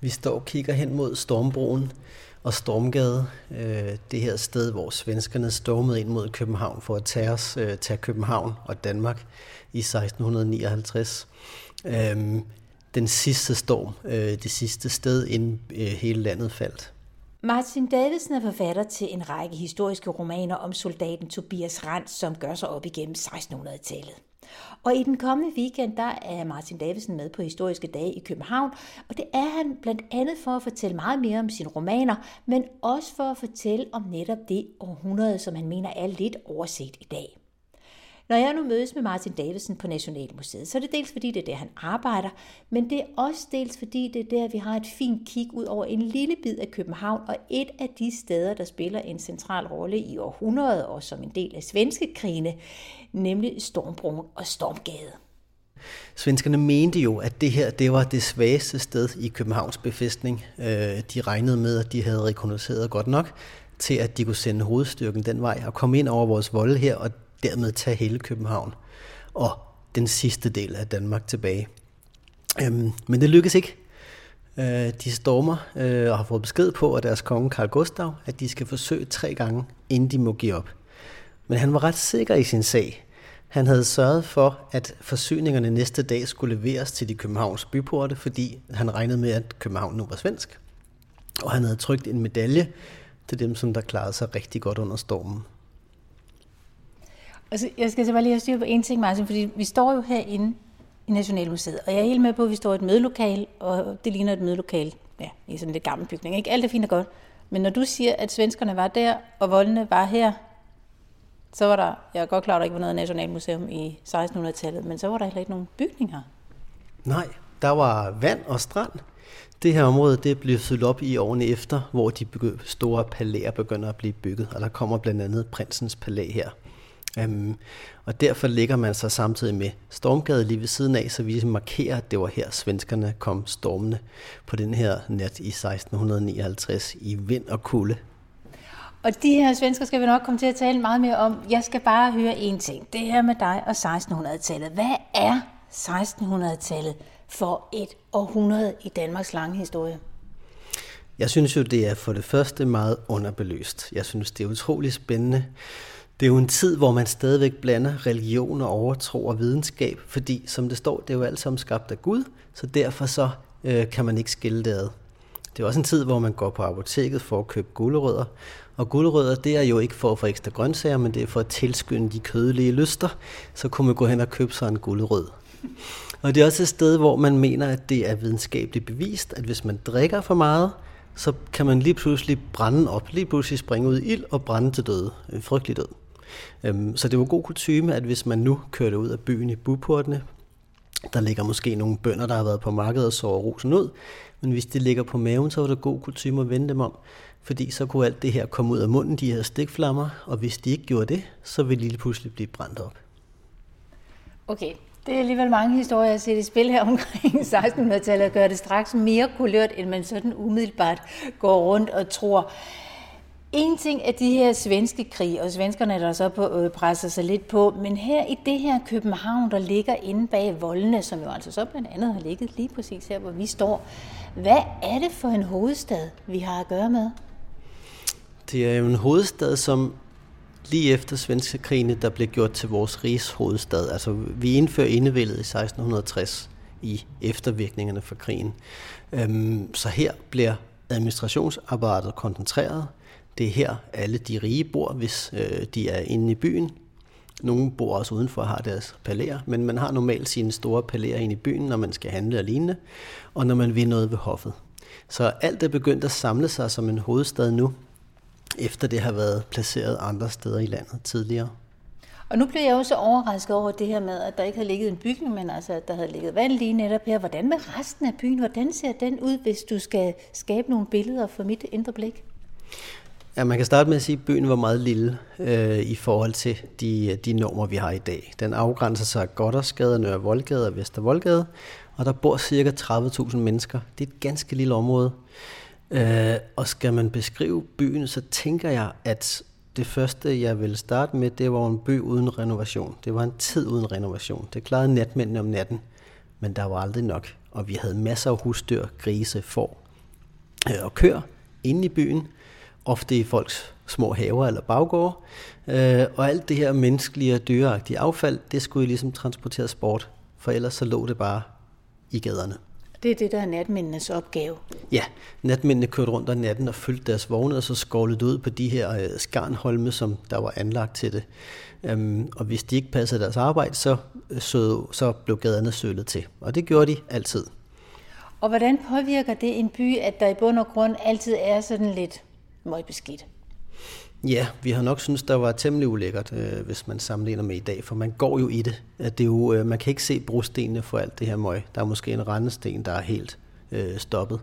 Vi står og kigger hen mod Stormbroen og Stormgade. Øh, det her sted, hvor svenskerne stormede ind mod København for at tage, os, øh, tage København og Danmark i 1659. Øhm, den sidste storm, øh, det sidste sted, inden øh, hele landet faldt. Martin Davidsen er forfatter til en række historiske romaner om soldaten Tobias Rand, som gør sig op igennem 1600-tallet. Og i den kommende weekend, der er Martin Davidsen med på Historiske Dage i København, og det er han blandt andet for at fortælle meget mere om sine romaner, men også for at fortælle om netop det århundrede, som han mener er lidt overset i dag. Når jeg nu mødes med Martin Davidsen på Nationalmuseet, så er det dels fordi, det er der, han arbejder, men det er også dels fordi, det er der, vi har et fint kig ud over en lille bid af København, og et af de steder, der spiller en central rolle i århundredet og som en del af svenske krigene, nemlig Stormbro og Stormgade. Svenskerne mente jo, at det her det var det svageste sted i Københavns befæstning. Øh, de regnede med, at de havde rekognosceret godt nok til, at de kunne sende hovedstyrken den vej og komme ind over vores vold her, og dermed tage hele København og den sidste del af Danmark tilbage. Øhm, men det lykkes ikke. Øh, de stormer øh, og har fået besked på af deres konge Karl Gustav, at de skal forsøge tre gange, inden de må give op. Men han var ret sikker i sin sag. Han havde sørget for, at forsyningerne næste dag skulle leveres til de københavns byporte, fordi han regnede med, at København nu var svensk. Og han havde trykt en medalje til dem, som der klarede sig rigtig godt under stormen. Altså, jeg skal så bare lige have styr på en ting, Martin, fordi vi står jo herinde i Nationalmuseet, og jeg er helt med på, at vi står i et mødelokal, og det ligner et mødelokal ja, i sådan en lidt gammel bygning. Ikke? Alt er fint og godt. Men når du siger, at svenskerne var der, og voldene var her, så var der, jeg er godt klar, at der ikke var noget nationalmuseum i 1600-tallet, men så var der heller ikke nogen bygninger. Nej, der var vand og strand. Det her område det blev fyldt op i årene efter, hvor de store palæer begynder at blive bygget, og der kommer blandt andet prinsens palæ her. Um, og derfor ligger man så samtidig med Stormgade lige ved siden af, så vi ligesom markerer, at det var her, svenskerne kom stormende på den her nat i 1659 i vind og kulde. Og de her svensker skal vi nok komme til at tale meget mere om. Jeg skal bare høre en ting. Det her med dig og 1600-tallet. Hvad er 1600-tallet for et århundrede i Danmarks lange historie? Jeg synes jo, det er for det første meget underbeløst. Jeg synes, det er utrolig spændende. Det er jo en tid, hvor man stadigvæk blander religion og overtro og videnskab, fordi som det står, det er jo alt sammen skabt af Gud, så derfor så øh, kan man ikke skille det ad. Det er også en tid, hvor man går på apoteket for at købe gulerødder, og gulerødder, det er jo ikke for at få ekstra grøntsager, men det er for at tilskynde de kødelige lyster, så kunne man gå hen og købe sig en gulerød. Og det er også et sted, hvor man mener, at det er videnskabeligt bevist, at hvis man drikker for meget, så kan man lige pludselig brænde op, lige pludselig springe ud i ild og brænde til døde. En frygtelig død. Øhm, så det var god kutume, at hvis man nu kørte ud af byen i buportene, der ligger måske nogle bønder, der har været på markedet og sover rosen ud, men hvis det ligger på maven, så var det god kutume at vende dem om, fordi så kunne alt det her komme ud af munden, de her stikflammer, og hvis de ikke gjorde det, så ville de lige pludselig blive brændt op. Okay, det er alligevel mange historier at set i spil her omkring 1600-tallet og gøre det straks mere kulørt, end man sådan umiddelbart går rundt og tror. En ting er de her svenske krig, og svenskerne der så på, øh, presser sig lidt på, men her i det her København, der ligger inde bag voldene, som jo altså så blandt andet har ligget lige præcis her, hvor vi står. Hvad er det for en hovedstad, vi har at gøre med? Det er jo en hovedstad, som lige efter svenske krigene, der blev gjort til vores rigs hovedstad. Altså, vi indfører indevældet i 1660 i eftervirkningerne for krigen. Øhm, så her bliver administrationsapparatet koncentreret. Det er her, alle de rige bor, hvis øh, de er inde i byen. Nogle bor også udenfor og har deres palæer, men man har normalt sine store palæer inde i byen, når man skal handle og lignende, og når man vil noget ved hoffet. Så alt er begyndt at samle sig som en hovedstad nu, efter det har været placeret andre steder i landet tidligere. Og nu bliver jeg også overrasket over det her med, at der ikke havde ligget en bygning, men altså, at der havde ligget vand lige netop her. Hvordan med resten af byen? Hvordan ser den ud, hvis du skal skabe nogle billeder for mit indre blik? Ja, man kan starte med at sige, at byen var meget lille øh, i forhold til de, de normer, vi har i dag. Den afgrænser sig af Goddersgade, Nørre Voldgade og Vester Voldgade, og der bor cirka 30.000 mennesker. Det er et ganske lille område. Øh, og skal man beskrive byen, så tænker jeg, at det første, jeg vil starte med, det var en by uden renovation. Det var en tid uden renovation. Det klarede natmændene om natten, men der var aldrig nok. Og vi havde masser af husdyr, grise, får. øh, og køer inde i byen, ofte i folks små haver eller baggårde. Øh, og alt det her menneskelige og dyreagtige affald, det skulle I ligesom transporteres bort, for ellers så lå det bare i gaderne. Det er det, der er natmændenes opgave. Ja, natmændene kørte rundt om natten og fyldte deres vogne, og så skovlede ud på de her øh, skarnholme, som der var anlagt til det. Um, og hvis de ikke passede deres arbejde, så, så, så blev gaderne sølet til. Og det gjorde de altid. Og hvordan påvirker det en by, at der i bund og grund altid er sådan lidt møgbeskidt? Ja, vi har nok synes der var temmelig ulækkert, øh, hvis man sammenligner med i dag, for man går jo i det. At det er jo, øh, man kan ikke se brostenene for alt det her møg. Der er måske en rendesten, der er helt øh, stoppet.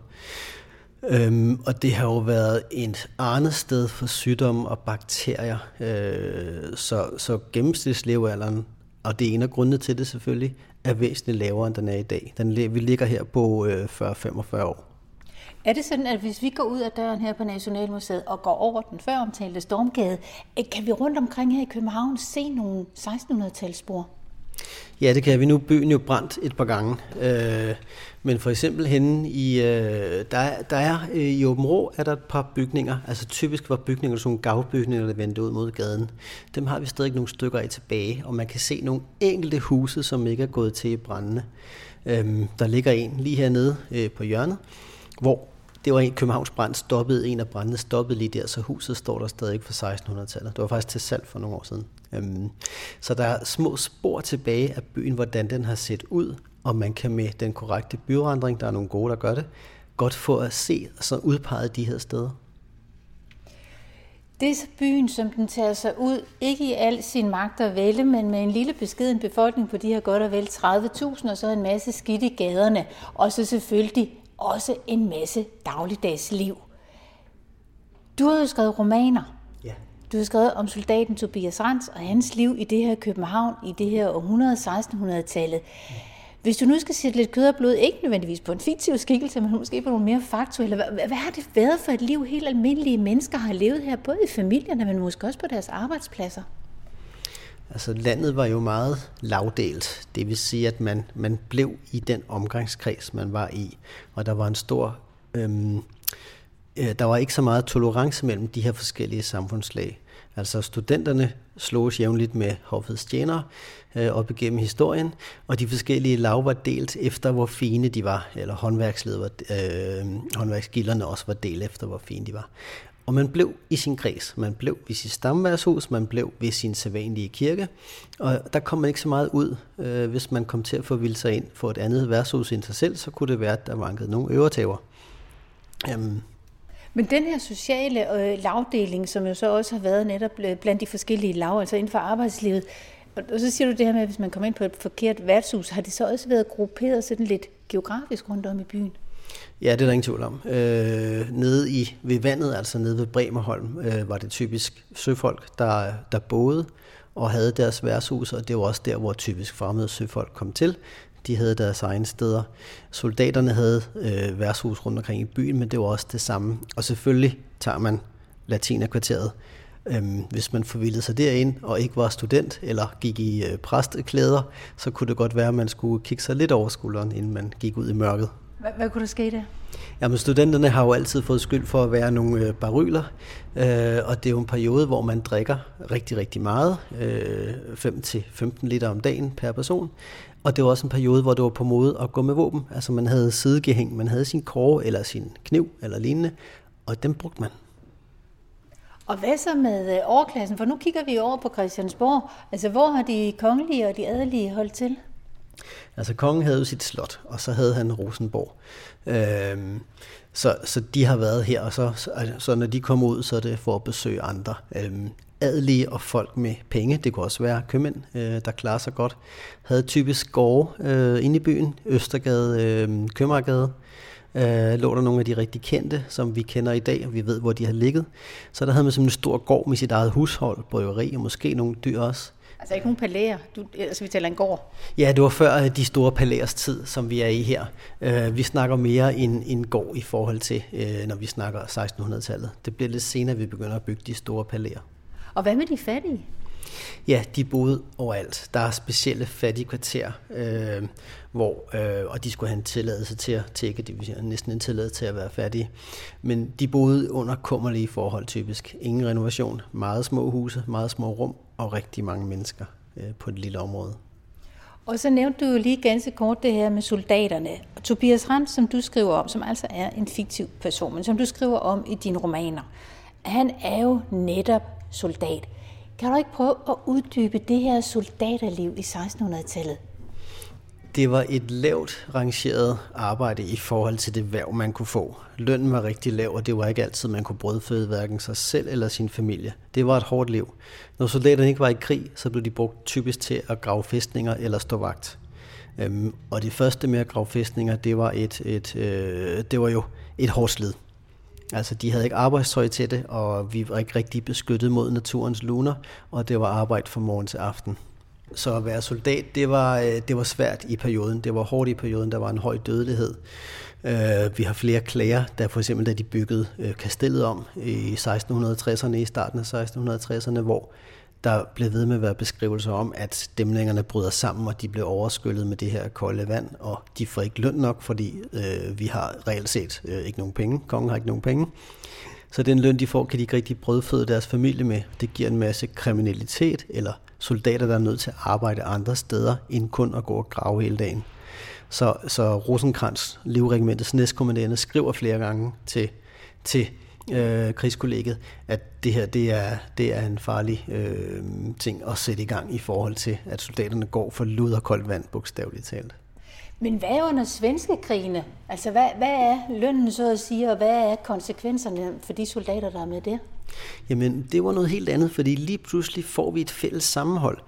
Øhm, og det har jo været et arnested for sygdomme og bakterier. Øh, så, så gennemsnitslevealderen, og det er en af grundene til det selvfølgelig, er væsentligt lavere, end den er i dag. Den, vi ligger her på øh, 40-45 år. Er det sådan, at hvis vi går ud af døren her på Nationalmuseet og går over den før omtalte Stormgade, øh, kan vi rundt omkring her i København se nogle 1600-talsspor? Ja, det kan vi nu. Byen jo brændt et par gange. Øh, men for eksempel henne i, øh, der, der er øh, i Åben Rå, er der et par bygninger. Altså typisk var bygninger sådan nogle gavbygninger, der vendte ud mod gaden. Dem har vi stadig nogle stykker af tilbage, og man kan se nogle enkelte huse, som ikke er gået til i brændende. Øhm, der ligger en lige hernede øh, på hjørnet, hvor det var en Københavns brand stoppede, en af brændene stoppede lige der, så huset står der stadig fra 1600-tallet. Det var faktisk til salg for nogle år siden. Øhm, så der er små spor tilbage af byen, hvordan den har set ud, og man kan med den korrekte byrandring, der er nogle gode, der gør det, godt få at se og så udpeget de her steder. Det er så byen, som den tager sig ud, ikke i al sin magt og vælge, men med en lille beskeden befolkning på de her godt og vel 30.000, og så en masse skidt i gaderne, og så selvfølgelig også en masse dagligdags liv. Du har jo skrevet romaner. Ja. Du har skrevet om soldaten Tobias Rans og hans liv i det her København i det her århundrede 1600-tallet. Hvis du nu skal sætte lidt kød og blod, ikke nødvendigvis på en fiktiv skikkelse, men måske på nogle mere faktuelle, hvad, hvad har det været for et liv, helt almindelige mennesker har levet her, både i familierne, men måske også på deres arbejdspladser? Altså landet var jo meget lavdelt. Det vil sige, at man, man blev i den omgangskreds, man var i. Og der var en stor... Øhm, øh, der var ikke så meget tolerance mellem de her forskellige samfundslag. Altså studenterne sloges jævnligt med hoffets tjenere øh, op igennem historien, og de forskellige lav var delt efter, hvor fine de var, eller håndværksled var, øh, håndværksgilderne også var delt efter, hvor fine de var. Og man blev i sin kreds. Man blev ved sit stamværshus, man blev ved sin sædvanlige kirke. Og der kom man ikke så meget ud. Øh, hvis man kom til at få vildt sig ind for et andet værtshus end sig selv, så kunne det være, at der vankede nogle øvertæver. Um. Men den her sociale øh, lavdeling, som jo så også har været netop øh, blandt de forskellige lav, altså inden for arbejdslivet, og så siger du det her med, at hvis man kommer ind på et forkert værtshus, har det så også været grupperet sådan lidt geografisk rundt om i byen? Ja, det er der ingen tvivl om. Øh, nede i, ved vandet, altså nede ved Bremerholm, øh, var det typisk søfolk, der, der boede og havde deres værtshus, og det var også der, hvor typisk fremmede søfolk kom til. De havde deres egne steder. Soldaterne havde øh, værtshus rundt omkring i byen, men det var også det samme. Og selvfølgelig tager man latinerkvarteret. Øhm, hvis man forvildede sig derind og ikke var student eller gik i øh, præsteklæder, så kunne det godt være, at man skulle kigge sig lidt over skulderen, inden man gik ud i mørket. Hvad, hvad kunne der ske der? Jamen, studenterne har jo altid fået skyld for at være nogle øh, baryler, øh, og det er jo en periode, hvor man drikker rigtig, rigtig meget, øh, 5-15 liter om dagen per person, og det var også en periode, hvor det var på mode at gå med våben. Altså man havde sidegehæng, man havde sin kåre eller sin kniv eller lignende, og dem brugte man. Og hvad så med øh, overklassen? For nu kigger vi over på Christiansborg. Altså hvor har de kongelige og de adelige holdt til? Altså kongen havde jo sit slot, og så havde han Rosenborg. Øhm, så, så de har været her, og så, så, så når de kommer ud, så er det for at besøge andre. Øhm, adelige og folk med penge, det kunne også være købmænd, øh, der klarer sig godt, havde typisk gårde øh, inde i byen, Østergade, øh, Købmagergade, øh, lå der nogle af de rigtig kendte, som vi kender i dag, og vi ved, hvor de har ligget. Så der havde man simpelthen en stor gård med sit eget hushold, bryggeri og måske nogle dyr også. Altså ikke nogen palæer, du, altså vi taler en gård. Ja, det var før øh, de store palæers tid, som vi er i her. Uh, vi snakker mere en, en gård i forhold til, uh, når vi snakker 1600-tallet. Det bliver lidt senere, at vi begynder at bygge de store palæer. Og hvad med de fattige? Ja, de boede overalt. Der er specielle fattige kvarter, øh, hvor, øh, og de skulle have en tilladelse til at tække, det vil sige næsten en tilladelse til at være fattige. Men de boede under kummerlige forhold typisk. Ingen renovation, meget små huse, meget små rum og rigtig mange mennesker øh, på et lille område. Og så nævnte du jo lige ganske kort det her med soldaterne. Tobias Rand, som du skriver om, som altså er en fiktiv person, men som du skriver om i dine romaner, han er jo netop soldat. Kan du ikke prøve at uddybe det her soldaterliv i 1600-tallet? Det var et lavt rangeret arbejde i forhold til det værv, man kunne få. Lønnen var rigtig lav, og det var ikke altid, man kunne brødføde hverken sig selv eller sin familie. Det var et hårdt liv. Når soldaterne ikke var i krig, så blev de brugt typisk til at grave fæstninger eller stå vagt. Øhm, og det første med at grave fæstninger, det var, et, et, øh, det var jo et hårdt slid. Altså, de havde ikke arbejdstøj til det, og vi var ikke rigtig beskyttet mod naturens luner, og det var arbejde fra morgen til aften. Så at være soldat, det var, øh, det var svært i perioden. Det var hårdt i perioden. Der var en høj dødelighed. Øh, vi har flere klager, der for eksempel da de byggede øh, kastellet om i 1660'erne, i starten af 1660'erne, hvor der blev ved med at være beskrivelser om, at dæmningerne bryder sammen, og de bliver overskyllet med det her kolde vand, og de får ikke løn nok, fordi øh, vi har reelt set øh, ikke nogen penge. Kongen har ikke nogen penge. Så den løn, de får, kan de ikke rigtig brødføde deres familie med. Det giver en masse kriminalitet, eller soldater, der er nødt til at arbejde andre steder, end kun at gå og grave hele dagen. Så, så Rosenkrantz, livregimentets næstkommanderende, skriver flere gange til, til øh, krigskollegiet, at det her det er, det er en farlig øh, ting at sætte i gang i forhold til, at soldaterne går for lud og koldt vand, bogstaveligt talt. Men hvad er under svenske krigene? Altså, hvad, hvad er lønnen så at sige, og hvad er konsekvenserne for de soldater, der er med det? Jamen, det var noget helt andet, fordi lige pludselig får vi et fælles sammenhold.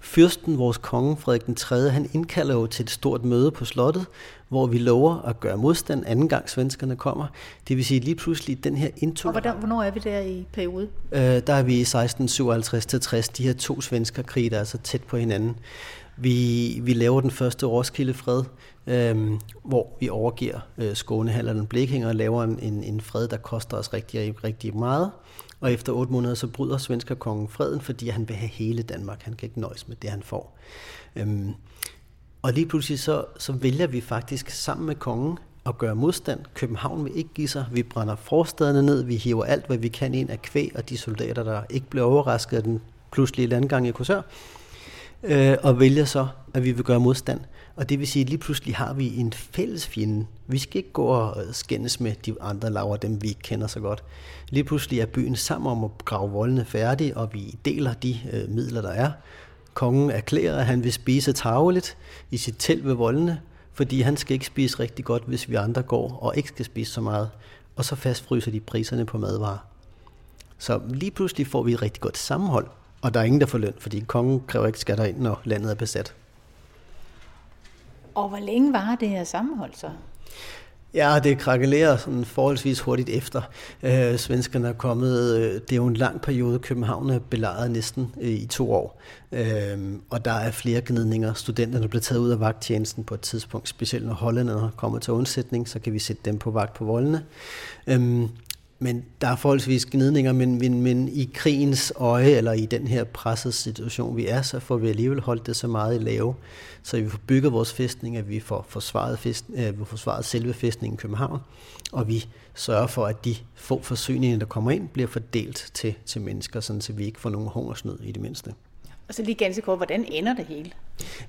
Fyrsten, vores konge, Frederik den 3., han indkalder jo til et stort møde på slottet, hvor vi lover at gøre modstand anden gang svenskerne kommer. Det vil sige lige pludselig den her indtog. Og hvordan, hvornår er vi der i periode? Øh, der er vi i 1657-60, de her to svensker krig, der er så tæt på hinanden. Vi, vi laver den første Roskilde-fred, øh, hvor vi overgiver øh, Skånehallerne Blekinger og laver en, en, en fred, der koster os rigtig, rigtig meget. Og efter otte måneder, så bryder svenskerkongen freden, fordi han vil have hele Danmark. Han kan ikke nøjes med det, han får. Øhm, og lige pludselig så, så vælger vi faktisk sammen med kongen at gøre modstand. København vil ikke give sig. Vi brænder forstederne ned. Vi hiver alt, hvad vi kan ind af kvæg og de soldater, der ikke bliver overrasket af den pludselige landgang i Korsør. Øh, og vælger så, at vi vil gøre modstand. Og det vil sige, at lige pludselig har vi en fælles fjende. Vi skal ikke gå og skændes med de andre laver, dem vi ikke kender så godt. Lige pludselig er byen sammen om at grave voldene færdige, og vi deler de øh, midler, der er. Kongen erklærer, at han vil spise tageligt i sit telt ved voldene, fordi han skal ikke spise rigtig godt, hvis vi andre går og ikke skal spise så meget. Og så fastfryser de priserne på madvarer. Så lige pludselig får vi et rigtig godt sammenhold, og der er ingen, der får løn, fordi kongen kræver ikke skatter ind, når landet er besat. Og hvor længe var det her sammenhold så? Ja, det krakelerer sådan forholdsvis hurtigt efter. Øh, svenskerne er kommet, øh, det er jo en lang periode, København er belejret næsten øh, i to år. Øh, og der er flere gnidninger. Studenterne bliver taget ud af vagttjenesten på et tidspunkt, specielt når hollænderne kommer til undsætning, så kan vi sætte dem på vagt på voldene. Øh, men der er forholdsvis gnidninger, men, men, men i krigens øje, eller i den her pressede situation, vi er, så får vi alligevel holdt det så meget i lave, så vi får bygget vores fæstning, at vi får forsvaret, fest, øh, vi får forsvaret selve fæstningen i København, og vi sørger for, at de få forsyninger, der kommer ind, bliver fordelt til, til mennesker, sådan så vi ikke får nogen hungersnød i det mindste. Og så lige ganske kort, hvordan ender det hele?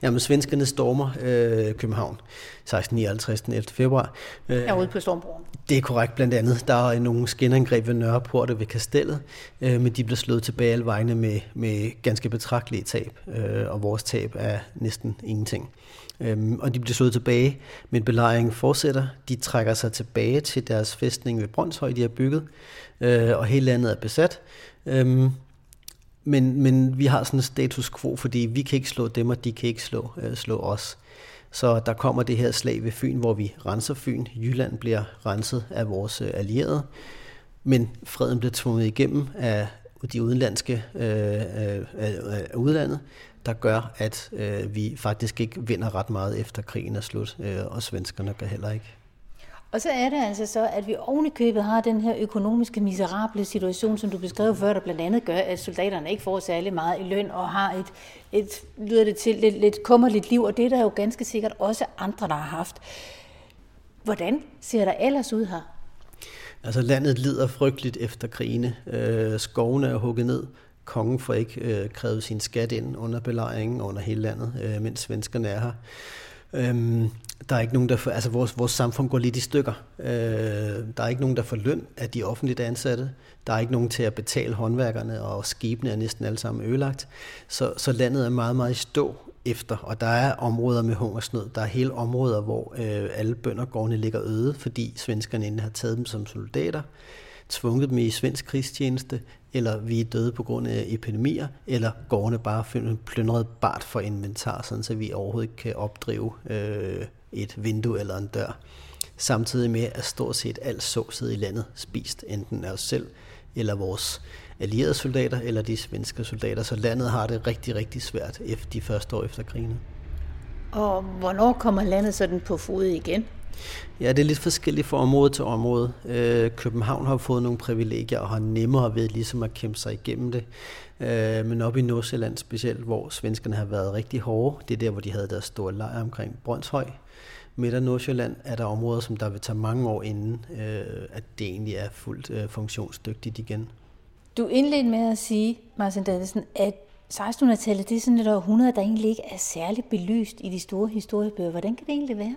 Jamen, svenskerne stormer øh, København 1659 den 11. februar. Øh, Herude på Stormbroen. Det er korrekt blandt andet. Der er nogle skinangreb ved Nørreport og ved Kastellet, øh, men de bliver slået tilbage alle vegne med, med ganske betragtelige tab, øh, og vores tab er næsten ingenting. Øhm, og de bliver slået tilbage, men belejringen fortsætter. De trækker sig tilbage til deres fæstning ved Brøndshøj, de har bygget, øh, og hele landet er besat. Øhm, men, men vi har sådan en status quo, fordi vi kan ikke slå dem, og de kan ikke slå, øh, slå os. Så der kommer det her slag ved Fyn, hvor vi renser Fyn. Jylland bliver renset af vores øh, allierede. Men freden bliver tvunget igennem af de udenlandske øh, øh, øh, øh udlandet, der gør, at øh, vi faktisk ikke vinder ret meget efter krigen er slut, øh, og svenskerne gør heller ikke. Og så er det altså så, at vi ovenikøbet har den her økonomiske, miserable situation, som du beskrev før, der blandt andet gør, at soldaterne ikke får særlig meget i løn og har et, et lyder det til, lidt, lidt kummerligt liv, og det er der jo ganske sikkert også andre, der har haft. Hvordan ser der ellers ud her? Altså landet lider frygteligt efter krigene. Øh, skovene er hugget ned. Kongen får ikke øh, krævet sin skat ind under belejringen under hele landet, øh, mens svenskerne er her. Øhm, der er ikke nogen, der får, altså vores, vores samfund går lidt i stykker. Øh, der er ikke nogen, der får løn af de offentligt ansatte. Der er ikke nogen til at betale håndværkerne, og skibene er næsten alle sammen ødelagt. Så, så landet er meget, meget i stå efter, og der er områder med hungersnød. Der er hele områder, hvor øh, alle bøndergårdene ligger øde, fordi svenskerne inden har taget dem som soldater, tvunget dem i svensk krigstjeneste, eller vi er døde på grund af epidemier, eller gårdene bare plyndret bart for inventar, sådan så vi overhovedet ikke kan opdrive øh, et vindue eller en dør. Samtidig med, at stort set alt såset i landet spist, enten af os selv, eller vores allierede soldater, eller de svenske soldater. Så landet har det rigtig, rigtig svært efter de første år efter krigen. Og hvornår kommer landet sådan på fod igen? Ja, det er lidt forskelligt fra område til område. Øh, København har fået nogle privilegier og har nemmere ved ligesom at kæmpe sig igennem det. Øh, men op i Nordsjælland specielt, hvor svenskerne har været rigtig hårde, det er der, hvor de havde deres store lejr omkring Brøndshøj. Midt af Nordsjælland er der områder, som der vil tage mange år inden, øh, at det egentlig er fuldt øh, funktionsdygtigt igen. Du indledte med at sige, Martin Dannesen, at 1600-tallet det er sådan et århundrede, der egentlig ikke er særlig belyst i de store historiebøger. Hvordan kan det egentlig være?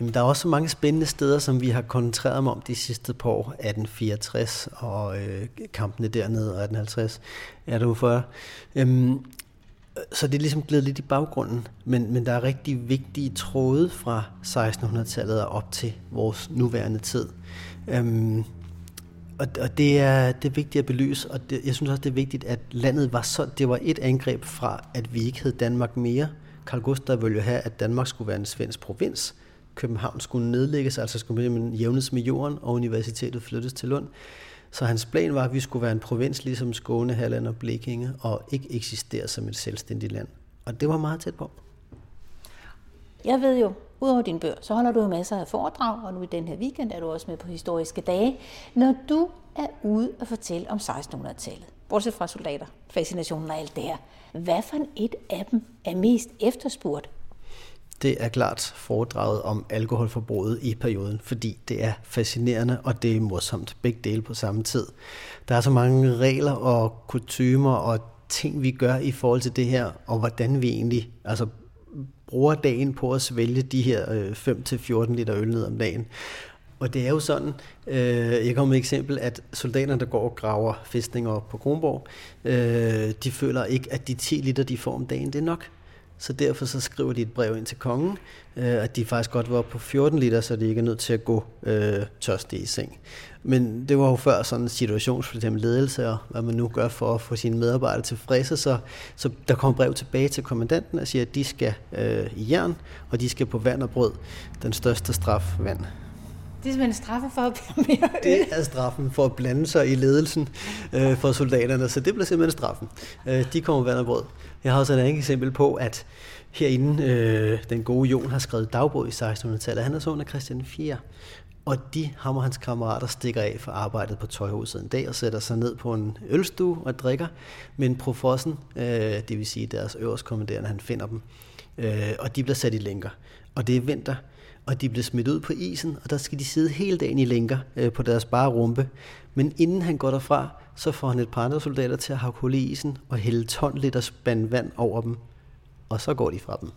Jamen, der er også mange spændende steder, som vi har koncentreret om de sidste par år. 1864 og øh, kampene dernede, og 1850 er du for. Øhm, så det er ligesom glædet lidt i baggrunden, men, men der er rigtig vigtige tråde fra 1600-tallet og op til vores nuværende tid. Øhm, og, og det, er, det er vigtigt at belyse, og det, jeg synes også, det er vigtigt, at landet var så, det var et angreb fra, at vi ikke hed Danmark mere. Karl Gustav ville jo have, at Danmark skulle være en svensk provins. København skulle nedlægges, altså skulle man jævnes med jorden, og universitetet flyttes til Lund. Så hans plan var, at vi skulle være en provins ligesom Skåne, Halland og Blekinge, og ikke eksistere som et selvstændigt land. Og det var meget tæt på. Jeg ved jo, udover din bøger, så holder du jo masser af foredrag, og nu i den her weekend er du også med på historiske dage. Når du er ude og fortælle om 1600-tallet, bortset fra soldater, fascinationen og alt det her, hvad for et af dem er mest efterspurgt det er klart foredraget om alkoholforbruget i perioden, fordi det er fascinerende, og det er morsomt begge dele på samme tid. Der er så mange regler og kutumer og ting, vi gør i forhold til det her, og hvordan vi egentlig altså, bruger dagen på at svælge de her øh, 5-14 liter øl ned om dagen. Og det er jo sådan, øh, jeg kommer med et eksempel, at soldaterne, der går og graver fæstninger på Kronborg, øh, de føler ikke, at de 10 liter, de får om dagen, det er nok. Så derfor så skriver de et brev ind til kongen, øh, at de faktisk godt var på 14 liter, så de ikke er nødt til at gå øh, tørstige i seng. Men det var jo før sådan en situation, for eksempel ledelse, og hvad man nu gør for at få sine medarbejdere tilfredse, så, så der kom brev tilbage til kommandanten og siger, at de skal øh, i jern, og de skal på vand og brød. Den største straf, vand. Det er simpelthen straffen for at blive mere Det er straffen for at blande sig i ledelsen øh, for soldaterne, så det bliver simpelthen straffen. Øh, de kommer vand og brød. Jeg har også et andet eksempel på, at herinde, øh, den gode Jon har skrevet dagbog i 1600-tallet. Han er søn af Christian 4. Og de, ham og hans kammerater, stikker af for arbejdet på tøjhuset en dag og sætter sig ned på en ølstue og drikker. Men profossen, øh, det vil sige deres øverste kommanderende, han finder dem. Øh, og de bliver sat i lænker. Og det er vinter, og de bliver smidt ud på isen, og der skal de sidde hele dagen i lænker øh, på deres bare rumpe. Men inden han går derfra, så får han et par andre soldater til at have hul i isen og hælde ton liter spand vand over dem. Og så går de fra dem.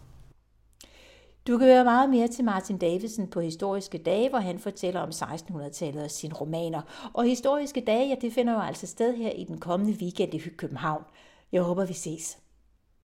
Du kan høre meget mere til Martin Davidsen på Historiske Dage, hvor han fortæller om 1600-tallet og sine romaner. Og Historiske Dage, ja, det finder jo altså sted her i den kommende weekend i København. Jeg håber, vi ses.